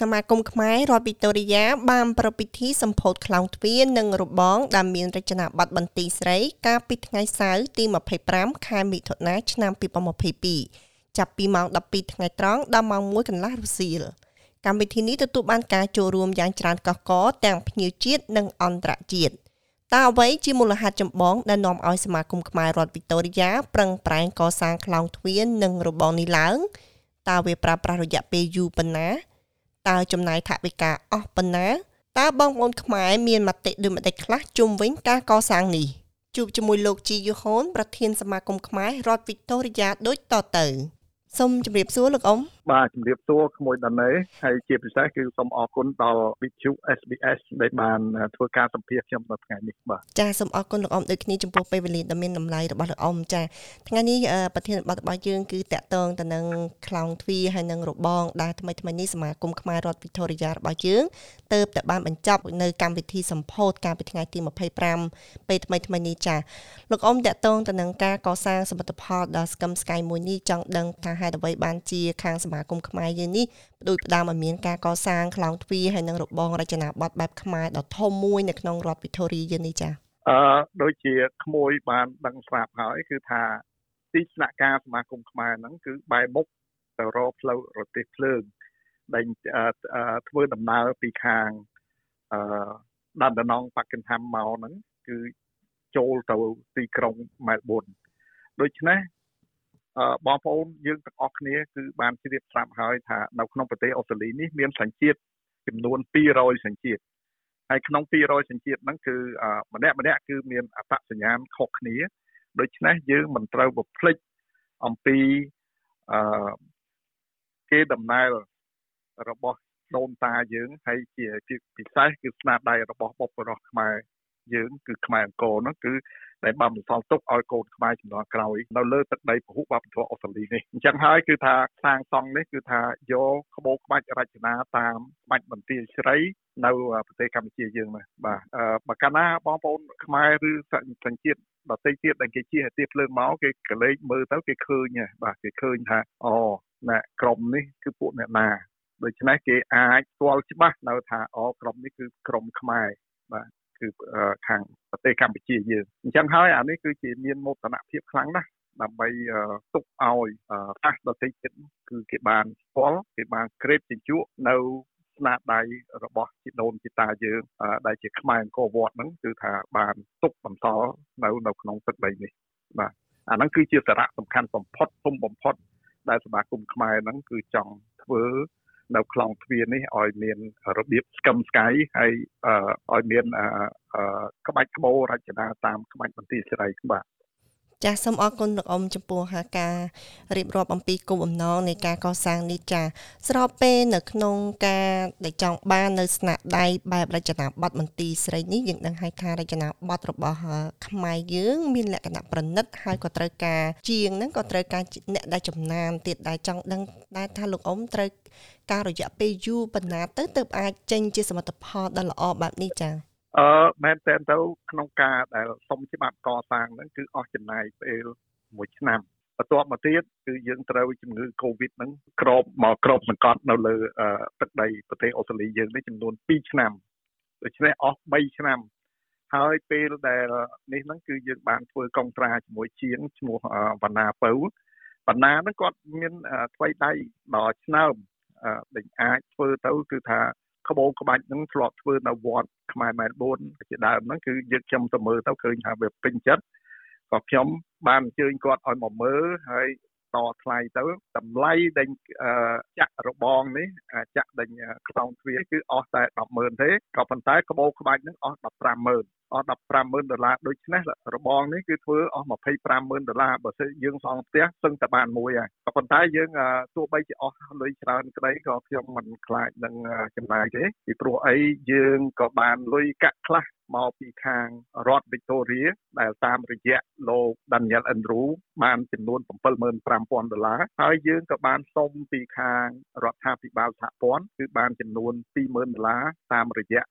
សមាគមខ្មែររដ្ឋវីតូរីយ៉ាបានប្រពៃពិធីសម្ពោធខ្លោងទ្វារនិងរបងដែលមានរចនាប័ទ្មបន្ទីស្រី កាលពីថ្ងៃសៅរ៍ទី25ខែមិថុនាឆ្នាំ2022ចាប់ពីម៉ោង12ថ្ងៃត្រង់ដល់ម៉ោង1កន្លះរសៀលកម្មវិធីនេះទទួលបានការចូលរួមយ៉ាងច្រើនកុះករទាំងភ្ញៀវជាតិនិងអន្តរជាតិតើអ្វីជាមូលហេតុចម្បងដែលនាំឲ្យសមាគមខ្មែររដ្ឋវីតូរីយ៉ាប្រឹងប្រែងកសាងខ្លោងទ្វារនិងរបងនេះឡើងតើវាប្រើប្រាស់រយៈពេលយូរប៉ុណ្ណា តើចំណាយថវិកាអស់ប៉ុណ្ណាតើបងប្អូនខ្មែរមានមតិដូចម្តេចខ្លះជុំវិញការកសាងនេះជួបជាមួយលោកជីយូហូនប្រធានសមាគមខ្មែររដ្ឋវីកតូរីយ៉ាដូចតទៅសូមជម្រាបសួរលោកអ៊ំបាទជំរាបសួរក្មួយដាណេហើយជាពិសេសគឺសូមអរគុណដល់វិទ្យុ SBS ដែលបានធ្វើការសម្ភាសខ្ញុំនៅថ្ងៃនេះបាទចាសូមអរគុណលោកអ៊ំដូចគ្នាចំពោះពេលវេលាដ៏មានតម្លៃរបស់លោកអ៊ំចាថ្ងៃនេះប្រធានបទរបស់យើងគឺតាក់ទងទៅនឹងខ្លោងទ្វារហើយនឹងរបងដែលថ្មីថ្មីនេះសមាគមខ្មែររដ្ឋវិទូរីយ៉ារបស់យើងទៅតែបានបញ្ចប់នៅកម្មវិធីសម្ពោធកាលពីថ្ងៃទី25ពេលថ្មីថ្មីនេះចាលោកអ៊ំតាក់ទងទៅនឹងការកសាងសមិទ្ធផលដ៏ស្កឹមស្កៃមួយនេះចង់ដឹងថាហេតុអ្វីបានជាខាងសមាគមខ្មែរយើងនេះបដួយផ្ដើមឲ្យមានការកសាងខ្លោងទ្វារហើយនឹងរបងរចនាប័ទ្មបែបខ្មែរដ៏ធំមួយនៅក្នុងរដ្ឋវិទូរីយើងនេះចា៎អឺដូចជាក្មួយបានដឹងស្រាប់ហើយគឺថាទីស្នាក់ការសមាគមខ្មែរហ្នឹងគឺបែរមុខទៅរកផ្លូវរទេះភ្លើងដែលធ្វើដំណើរពីខាងអឺដានដណងប៉ាគិនហាំមកហ្នឹងគឺចូលទៅទីក្រុងម៉ែលប៊នដូច្នេះ បងប្អូនយើងទាំងអស់គ្នាគឺបានជ្រាបស្រាប់ហើយថានៅក្នុងប្រទេសអូស្ត្រាលីនេះមានសញ្ជាតិចំនួន200សញ្ជាតិហើយក្នុង200សញ្ជាតិហ្នឹងគឺម្នាក់ម្នាក់គឺមានអត្តសញ្ញាណខុសគ្នាដូច្នេះយើងមិនត្រូវបំភ្លេចអំពីអឺគេដំណើររបស់ដូនតាយើងហើយជាពិសេសគឺស្នាដៃរបស់បុព្វបុរសខ្មែរ យើងគឺខ្មែរអង្គរហ្នឹងគឺដែលបានបន្សល់ទុកឲ្យកូនខ្មែរជំនាន់ក្រោយនៅលើទឹកដីពហុវប្បធម៌អូស្ត្រាលីនេះអញ្ចឹងហើយគឺថាសាងសង់នេះគឺថាយកក្បូរក្បាច់រចនាតាមក្បាច់បន្ទាយស្រីនៅប្រទេសកម្ពុជាយើងណាបាទបើកាលណាបងប្អូនខ្មែរឬសញ្ជាតិដទៃទៀតដែលគេជិះទៀបភ្លើងមកគេកលេចមើលទៅគេឃើញបាទគេឃើញថាអូណែក្រុមនេះគឺពួកអ្នកណាដូច្នេះគេអាចស្គាល់ច្បាស់នៅថាអូក្រុមនេះគឺក្រុមខ្មែរបាទ គឺខាងប្រទេសកម្ពុជាយើងអញ្ចឹងហើយអានេះគឺជាមានមោទនភាពខ្លាំងណាស់ដើម្បីទុកឲ្យប៉ះដទៃទៀតគឺគេបានស្គាល់គេបានក្រេបជញ្ជក់នៅស្នាដៃរបស់ជីដូនជីតាយើងដែលជាខ្មែរអង្គរវត្តហ្នឹងគឺថាបានទុកបន្សល់នៅនៅក្នុងទឹកដីនេះបាទអាហ្នឹងគឺជាសារៈសំខាន់បំផុតធំបំផុតដែលសមាគមខ្មែរហ្នឹងគឺចង់ធ្វើ នៅខ្លងទ្វារនេះឲ្យមានរបៀបស្កឹមស្កៃហើយឲ្យមានក្បាច់ក្បូររចនាតាមក្បាច់បន្ទាយសេរីបាទ ចាសសូមអរគុណលោកអ៊ំចំពោះការរៀបរាប់អំពីគោលបំណងនៃការកសាងនេះចាស្របពេលនៅក្នុងការដែលចង់បាននៅស្នាដៃបែបរចនាប័ទ្មមន្ទីរស្រីនេះយើងដឹងហើយថារចនាប័ទ្មរបស់ខ្មែរយើងមានលក្ខណៈប្រណិតហើយក៏ត្រូវការជាងហ្នឹងក៏ត្រូវការអ្នកដែលចំណានទៀតដែលចង់ដឹងដែរថាលោកអ៊ំត្រូវការរយៈពេលយូរប៉ុណ្ណាទៅទើបអាចចេញជាសមិទ្ធផលដ៏ល្អបែបនេះចា៎ អឺមែនតើទៅក្នុងការដែលសុំច្បាប់កសាងហ្នឹងគឺអស់ចំណាយពេល1ឆ្នាំបន្ទាប់មកទៀតគឺយើងត្រូវជំងឺ Covid ហ្នឹងក្របមកក្របសង្កត់នៅលើទឹកដីប្រទេសអូស្ត្រាលីយើងនេះចំនួន2ឆ្នាំដូច្នេះអស់3ឆ្នាំហើយពេលដែលនេះហ្នឹងគឺយើងបានធ្វើកុងត្រាជាមួយជាងឈ្មោះវណ្ណាពៅវណ្ណាហ្នឹងគាត់មានថ្មីដៃដល់ឆ្នើមដែលអាចធ្វើទៅគឺថា ក្បូរក្បាច់ហ្នឹងធ្លាប់ធ្វើនៅវត្តខ្មែរម៉ែលប៊នជាដើមហ្នឹងគឺយើងខ្ញុំទៅមើលទៅឃើញថាវាពេញចិត្តក៏ខ្ញុំបានអញ្ជើញគាត់ឲ្យមកមើលហើយ តថ្លៃទៅតម្លៃដេញចាក់របងនេះចាក់ដេញខ្សោងទ្វារគឺអស់តែ100,000ទេក៏ប៉ុន្តែក្បូរក្បាច់នឹងអស់150,000អស់150,000ដុល្លារដូច្នេះរបងនេះគឺធ្វើអស់250,000ដុល្លារបើសិនយើងសង់ផ្ទះសឹងតែបានមួយហើយក៏ប៉ុន្តែយើងទោះបីជាអស់លុយច្រើនក្តីក៏ខ្ញុំមិនខ្លាចនឹងចំណាយទេពីព្រោះអីយើងក៏បានលុយកាក់ខ្លះ មកពីខាងរដ្ឋវីកតូរីដែលតាមរយៈលោក Daniel Andrew បានចំនួន75000ដុល្លារហើយយើងក៏បានសុំពីខាងរដ្ឋាភិបាលសហព័ន្ធគឺបានចំនួន20000ដុល្លារតាមរយៈ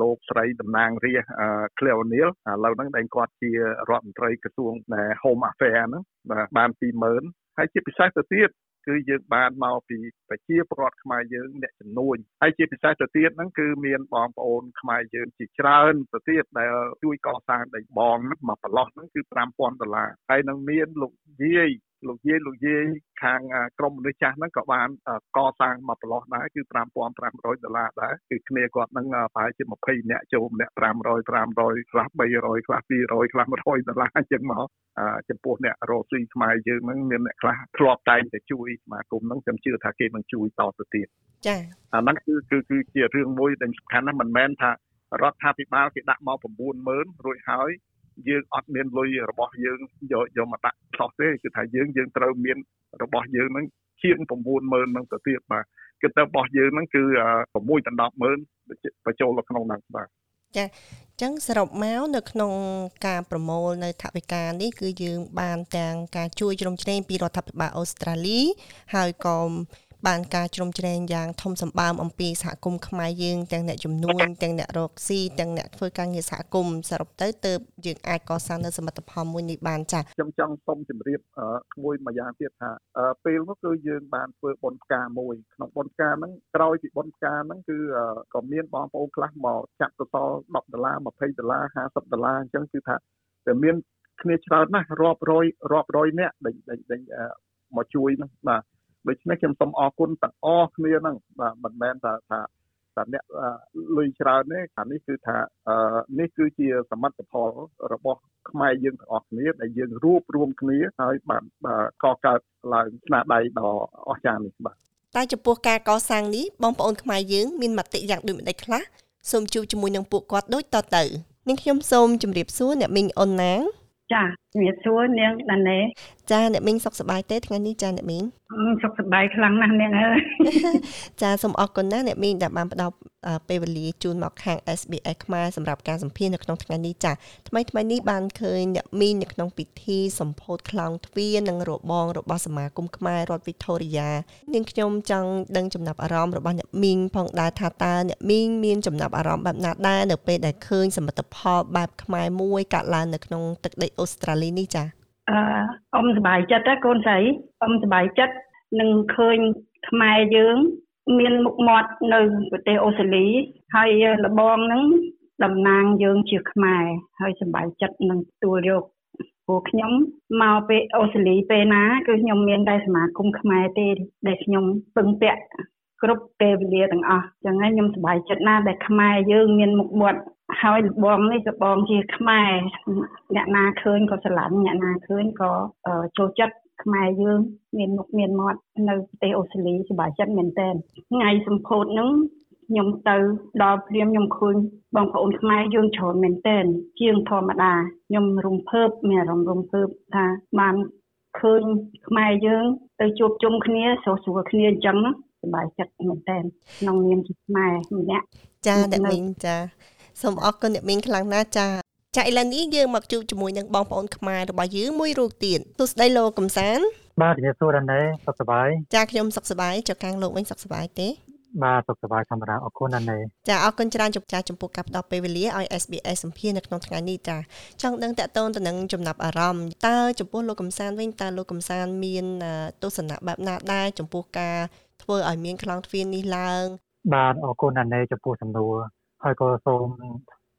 លោកស្រីតំណាងរាស្ត្រ Claire O'Neil ឥឡូវហ្នឹងដែលគាត់ជារដ្ឋមន្ត្រីក្រសួង Home Affairs ហ្នឹងបាទបាន20000ហើយជាពិសេសទៅទៀត គឺយើងបានមកពីប្រជាពលរដ្ឋខ្មែរយើងអ្នកចំនួនហើយជាពិសេសទៅទៀតហ្នឹងគឺមានបងប្អូនខ្មែរយើងជាច្រើនទៅទៀតដែលជួយកសាងដីបងហ្នឹងមកប្រឡោះហ្នឹងគឺ5000ដុល្លារហើយនឹងមានលោកយាយ លោកយាយលោកយាយខាងក្រមមនុស្សចាស់ហ្នឹងក៏បានកសាងមកប្រឡោះដែរគឺ5500ដុល្លារដែរគឺគ្នាគាត់ហ្នឹងប្រហែលជា20នាក់ចូលម្នាក់500 500ខ្លះ300ខ្លះ200ខ្លះ100ដុល្លារអញ្ចឹងមកចំពោះអ្នករស់ស៊ីខ្មែរយើងហ្នឹងមានអ្នកខ្លះធ្លាប់តែងតែជួយសមាគមហ្នឹងខ្ញុំជឿថាគេនឹងជួយតទៅទៀតចា៎អាហ្នឹងគឺគឺគឺជារឿងមួយដែលសំខាន់ណាស់មិនមែនថារដ្ឋាភិបាលគេដាក់មក90000រួចហើយ យើងអត់មានលុយរបស់យើងយកយកមកដាក់ខុសទេគឺថាយើងយើងត្រូវមានរបស់យើងហ្នឹងជាង90000ហ្នឹងទៅទៀតបាទគឺទៅរបស់យើងហ្នឹងគឺ6ដល់100000បញ្ចូលក្នុងហ្នឹងបាទចាចឹងសរុបមកនៅក្នុងការប្រមូលនៅថវិកានេះគឺយើងបានទាំងការជួយជ្រោមជ្រែងពីរដ្ឋាភិបាលអូស្ត្រាលីហើយក៏ បានការជ្រោមជ្រែងយ៉ាងធំសម្បើមអំពីសហគមន៍ខ្មែរយើងទាំងអ្នកជំនួញទាំងអ្នករកស៊ីទាំងអ្នកធ្វើការងារសហគមន៍សរុបទៅទើបយើងអាចកសាងនៅសមិទ្ធផលមួយនេះបានចា៎ខ្ញុំចង់សូមជម្រាបមួយមួយយ៉ាងទៀតថាពេលនោះគឺយើងបានធ្វើបុណ្យផ្កាមួយក្នុងបុណ្យផ្កាហ្នឹងក្រោយពីបុណ្យផ្កាហ្នឹងគឺក៏មានបងប្អូនខ្លះមកចាក់សសល់10ដុល្លារ20ដុល្លារ50ដុល្លារអញ្ចឹងគឺថាតែមានគ្នាច្រើនណាស់រាប់រយរាប់រយនាក់ដែលដែលមកជួយហ្នឹងបាទ ដូច្នេះខ្ញុំសូមអរគុណទាំងអស់គ្នាហ្នឹងបាទមិនមែនថាថាតែអ្នកលុយច្រើនទេអានេះគឺថានេះគឺជាសមិទ្ធផលរបស់ខ្មែរយើងទាំងអស់គ្នាដែលយើងរួបរวมគ្នាហើយបានកកើតឡើងស្នាដៃដ៏អស្ចារ្យនេះបាទតែចំពោះការកសាងនេះបងប្អូនខ្មែរយើងមានមតិយ៉ាងដូចម្ដេចខ្លះសូមជួបជាមួយនឹងពួកគាត់ដូចតទៅនាងខ្ញុំសូមជម្រាបសួរអ្នកមីងអនណាងចា ជំរាបសួរនាងដាណេចាអ្នកមីងសុខសប្បាយទេថ្ងៃនេះចាអ្នកមីងសុខសប្បាយខ្លាំងណាស់នាងអើយចាសូមអរគុណណាស់អ្នកមីងដែលបានផ្ដល់ពេលវេលាជូនមកខាង SBS ខ្មែរសម្រាប់ការសម្ភាសនៅក្នុងថ្ងៃនេះចាថ្មីថ្មីនេះបានឃើញអ្នកមីងនៅក្នុងពិធីសម្ពោធខ្លោងទ្វារនិងរបងរបស់សមាគមខ្មែររដ្ឋវីតូរីយ៉ានាងខ្ញុំចង់ដឹងចំណាប់អារម្មណ៍របស់អ្នកមីងផងដែរថាតើអ្នកមីងមានចំណាប់អារម្មណ៍បែបណាដែរនៅពេលដែលឃើញសមិទ្ធផលបែបខ្មែរមួយកាត់ឡើងនៅក្នុងទឹកដីអូស្ត្រាលីនេះចាអឺអ៊ំសប្បាយចិត្តណាកូនស្រីអ៊ំសប្បាយចិត្តនឹងឃើញខ្មែរយើងមានមុខមាត់នៅប្រទេសអូស្ត្រាលីហើយលបងហ្នឹងតំណាងយើងជាខ្មែរហើយសប្បាយចិត្តនឹងទទួលយកព្រោះខ្ញុំមកពេលអូស្ត្រាលីពេលណាគឺខ្ញុំមានតែសមាគមខ្មែរទេដែលខ្ញុំពឹងពាក់គ្រប់ពេលវេលាទាំងអស់ចឹងហើយខ្ញុំសប្បាយចិត្តណាស់ដែលខ្មែរយើងមានមុខមាត់ ហើយលបងនេះក៏បងជាខ្មែរអ្នកណាឃើញក៏ស្រឡាញ់អ្នកណាឃើញក៏ចូលចិត្តខ្មែរយើងមានមុខមានមាត់នៅប្រទេសអូស្ត្រាលីសប្បាយចិត្តមែនតើថ្ងៃសម្ពោធហ្នឹងខ្ញុំទៅដល់ព្រាមខ្ញុំឃើញបងប្អូនខ្មែរយើងច្រើនមែនតើជាងធម្មតាខ្ញុំរំភើបមានអារម្មណ៍រំភើបថាបានឃើញខ្មែរយើងទៅជួបជុំគ្នាស្រួលស្រួលគ្នាអញ្ចឹងសប្បាយចិត្តមែនតើក្នុងនាមជាខ្មែរម្នាក់ចាអ្នកមីងចា សូមអរគុណអ្នកមីងខ្លាំងណាស់ចាចាឥឡូវនេះយើងមកជួបជាមួយនឹងបងប្អូនខ្មែររបស់យើងមួយរូបទៀតទស្សដីលោកកំសានបាទជំរាបសួរដល់ណែសុខសប្បាយចាខ្ញុំសុខសប្បាយចុះខាងលោកវិញសុខសប្បាយទេបាទសុខសប្បាយធម្មតាអរគុណណាស់ណែចាអរគុណច្រើនចំចាចំពោះការផ្ដល់ពេលវេលាឲ្យ SBS សម្ភារនៅក្នុងថ្ងៃនេះចាចង់ដឹងតកតូនទៅនឹងចំណាប់អារម្មណ៍តើចំពោះលោកកំសានវិញតើលោកកំសានមានទស្សនៈបែបណាដែរចំពោះការធ្វើឲ្យមានខ្លោងទ្វារនេះឡើងបាទអរគុណណាស់ណែចំពោះសំណួរ ហើយក៏សូម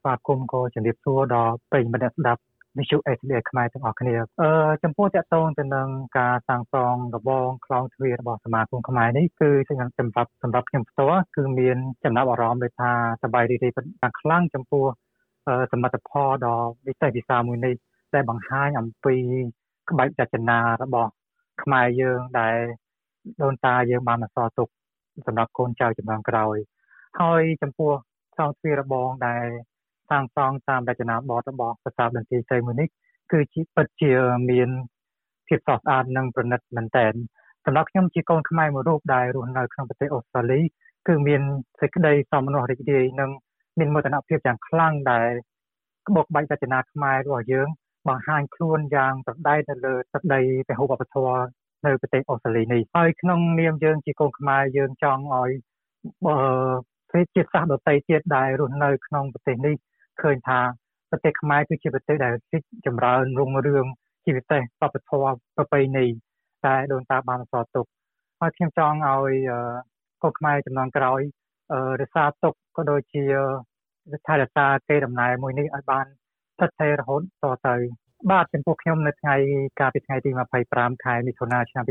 ស្វាគមន៍ក៏ជំរាបសួរដល់ប្រិយមិត្តអ្នកស្ដាប់វិទ្យុ SBS ខ្មែរទាំងអស់គ្នាអឺចំពោះតកតងទៅនឹងការសាងសង់របងខ្លងទ្វាររបស់សមាគមខ្មែរនេះគឺសម្រាប់សម្រាប់ខ្ញុំផ្ទាល់គឺមានចំណាប់អារម្មណ៍ដូចថាសប្បាយរីករាយយ៉ាងខ្លាំងចំពោះសមិទ្ធផលដ៏វិសេសវិសាលមួយនេះដែលបង្ហាញអំពីក្បាច់រចនារបស់ខ្មែរយើងដែលដូនតាយើងបានបន្សល់ទុកសម្រាប់កូនចៅជំនាន់ក្រោយហើយចំពោះ ខ្លោងទ្វាររបងដែលសាងសង់តាមរចនាបថរបស់ប្រាសាទបន្ទាយស្រីមួយនេះគឺជាពិតជាមានភាពស្រស់ស្អាតនិងប្រណិតមែនទែនសម្រាប់ខ្ញុំជាកូនខ្មែរមួយរូបដែលរស់នៅក្នុងប្រទេសអូស្ត្រាលីគឺមានសេចក្តីសមនោះរីករាយនិងមានមោទនភាពយ៉ាងខ្លាំងដែលក្បោកបាច់រចនាខ្មែររបស់យើងបង្ហាញខ្លួនយ៉ាងប្រដែតនៅលើទឹកដីពហុវប្បធម៌នៅប្រទេសអូស្ត្រាលីនេះហើយក្នុងនាមយើងជាកូនខ្មែរយើងចង់ឲ្យ អឺជាតិសាសន៍ដទៃទៀតដែលរស់នៅក្នុងប្រទេសនេះឃើញថាប្រទេសខ្មែរគឺជាប្រទេសដែលរីកចម្រើនរុងរឿងជាពិសេសវប្បធម៌ប្រពៃណីតែដូនតាបានបន្សល់ទុកហើយខ្ញុំចង់ឲ្យកូនខ្មែរចំនួនក្រោយរក្សាទុកក៏ដូចជាថែរក្សាកេរដំណែលមួយនេះឲ្យបានស្ថិតស្ថេររហូតតទៅបាទចំពោះខ្ញុំនៅថ្ងៃកាលពីថ្ងៃទី25ខែមិថុនាឆ្នាំ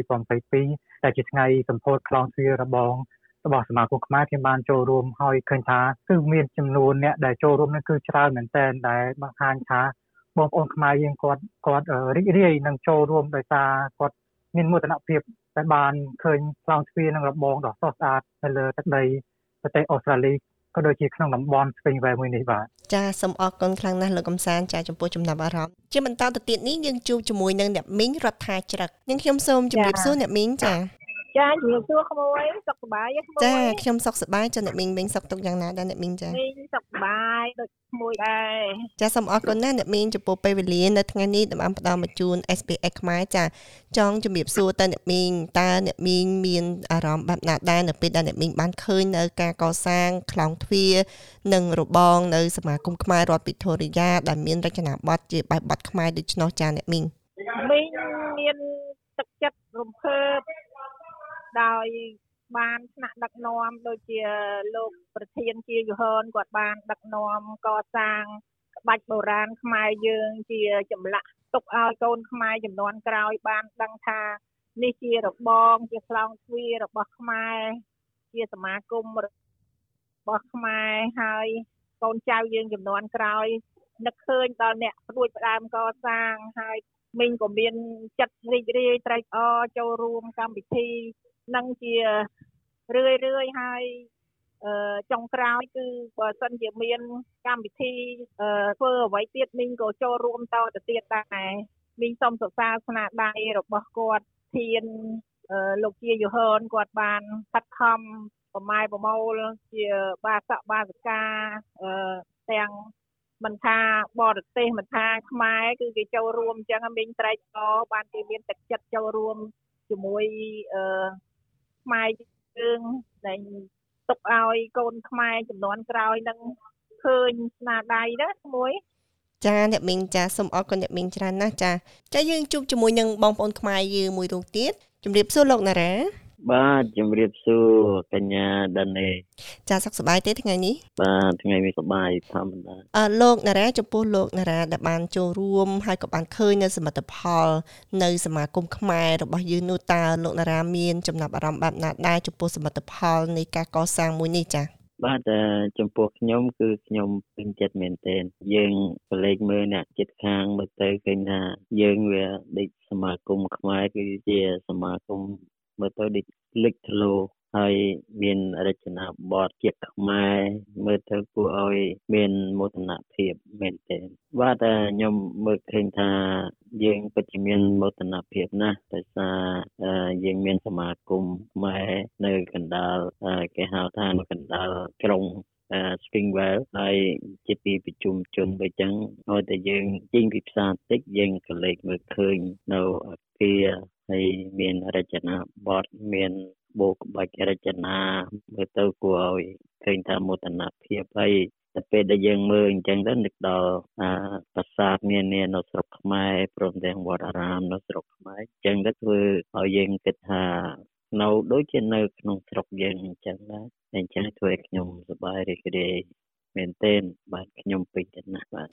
2022ដែលជាថ្ងៃសម្ពោធខ្លងទ្វាររបង របស់សមាគមខ្មែរខ្ញុំបានចូលរួមហើយឃើញថាគឺមានចំនួនអ្នកដែលចូលរួមនេះគឺច្រើនមែនទែនដែលបង្ហាញថាបងប្អូនខ្មែរយើងគាត់គាត់រីករាយនឹងចូលរួមដោយសារគាត់មានមោទនភាពដែលបានឃើញខ្លងទ្វារនិងរបងដ៏ស្រស់ស្អាតនៅលើទឹកដីប្រទេសអូស្ត្រាលីក៏ដូចជាក្នុងតំបន់ស្ពេញវែមួយនេះបាទចាសូមអរគុណខ្លាំងណាស់លោកកំសានចាចំពោះចំណាប់អារម្មណ៍ជាបន្តទៅទៀតនេះយើងជួបជាមួយនឹងអ្នកមីងរដ្ឋាច្រឹកនឹងខ្ញុំសូមជម្រាបសួរអ្នកមីងចា ចាជំរាបសួរក្មួយសុខសប្បាយទេក្មួយចាខ្ញុំសុខសប្បាយចាអ្នកមីងវិញសុខទុកយ៉ាងណាដែរអ្នកមីងចាមីងសុខសប្បាយដូចក្មួយដែរចាសូមអរគុណណាស់អ្នកមីងចំពោះពេលវេលានៅថ្ងៃនេះដែលបានផ្ដល់មកជូន SPX ខ្មែរចាចង់ជំរាបសួរតើអ្នកមីងតើអ្នកមីងមានអារម្មណ៍បែបណាដែរនៅពេលដែលអ្នកមីងបានឃើញនៅការកសាងខ្លងទ្វារនិងរបងនៅសមាគមខ្មែររដ្ឋវិទូរីយ៉ាដែលមានរចនាប័ទ្មជាបែបប័ទ្មខ្មែរដូច្នោះចាអ្នកមីងមីងមានទឹកចិត្តរំភើប ដោយបានថ្នាក់ដឹកនាំដូចជាលោកប្រធានជាយហនគាត់បានដឹកនាំកសាងក្បាច់បុរាណខ្មែរយើងជាចម្លាក់ទុកឲ្យកូនខ្មែរចំនួនក្រោយបានដឹងថានេះជារបងជាខ្លោងទ្វាររបស់ខ្មែរជាសមាគមរបស់ខ្មែរហើយកូនចៅយើងចំនួនក្រោយនឹកឃើញដល់អ្នកព្រួយផ្ដើមកសាងហើយមីងក៏មានចិត្តរីករាយត្រេកអរចូលរួមកម្មវិធី នឹងជារឿយរឿយហើយអឺចុងក្រោយគឺបើសិនជាមានកម្មវិធីធ្វើអ្វីទៀតមីងក៏ចូលរួមតទៅទៀតដែរមីងសូមសរសើរស្នាដៃរបស់គាត់ធានលោកជាយហនគាត់បានខិតខំប្រម៉ែប្រមូលជាបាសកបាសិកាអឺទាំងមិនថាបរទេសមិនថាខ្មែរគឺគេចូលរួមអញ្ចឹងមីងត្រេកអរបានគេមានទឹកចិត្តចូលរួមជាមួយអឺ ខ្មែរយើងដែលទុកឲ្យកូនខ្មែរចំនួនក្រោយនឹងឃើញស្នាដៃណាមួយចាអ្នកមីងចាសូមអរគុណអ្នកមីងច្រើនណាស់ចាចាយើងជួបជាមួយនឹងបងប្អូនខ្មែរយើងមួយរូបទៀតជំរាបសួរលោកណារ៉ា បាទជំរាបសួរកញ្ញាដានេចាសុខសប្បាយទេថ្ងៃនេះបាទថ្ងៃនេះសប្បាយធម្មតាអឺលោកណារ៉ាចំពោះលោកណារ៉ាដែលបានចូលរួមហើយក៏បានឃើញនៅសមិទ្ធផល នៅសមាគមខ្មែររបស់យើងនោះតើលោកណារ៉ាមានចំណាប់អារម្មណ៍បែបណាដែរចំពោះសមិទ្ធផលនៃការកសាងមួយនេះចា៎បាទចំពោះខ្ញុំគឺខ្ញុំពេញចិត្តមែនទែនយើងប្រឡេកមើលអ្នកចិត្តខាងមើលទៅឃើញថាយើងវាដេកសមាគមខ្មែរគឺជាសមាគម មើលទៅដូចលេចធ្លោហើយមានរចនាបថជាខ្មែរមើលទៅគួរឲ្យមានមោទនភាពមែនទែនបាទខ្ញុំមើលឃើញថាយើងពិតជាមានមោទនភាពណាស់ដោយសារយើងមានសមាគមខ្មែរនៅកណ្ដាលគេហៅថានៅកណ្ដាលក្រុង Springwell ហើយជាទីប្រជុំជនដូចចឹងឲ្យតែយើងចេញពីផ្សារតិចយើងក៏លេចមើលឃើញនៅអគារ ហើយមានរចនាបថមានបូក្បាច់រចនាមើលទៅគួរឲ្យឃើញថាមោទនភាពហើយតែពេលដែលយើងមើលអញ្ចឹងទៅនឹកដល់អាប្រាសាទនានានៅស្រុកខ្មែរព្រមទាំងវត្តអារាមនៅស្រុកខ្មែរអញ្ចឹងទៅធ្វើឲ្យយើងគិតថានៅដូចជានៅក្នុងស្រុកយើងអញ្ចឹងដែរអញ្ចឹងធ្វើឲ្យខ្ញុំសប្បាយរីករាយមែនទែនបាទខ្ញុំពេញចិត្តណាស់បាទ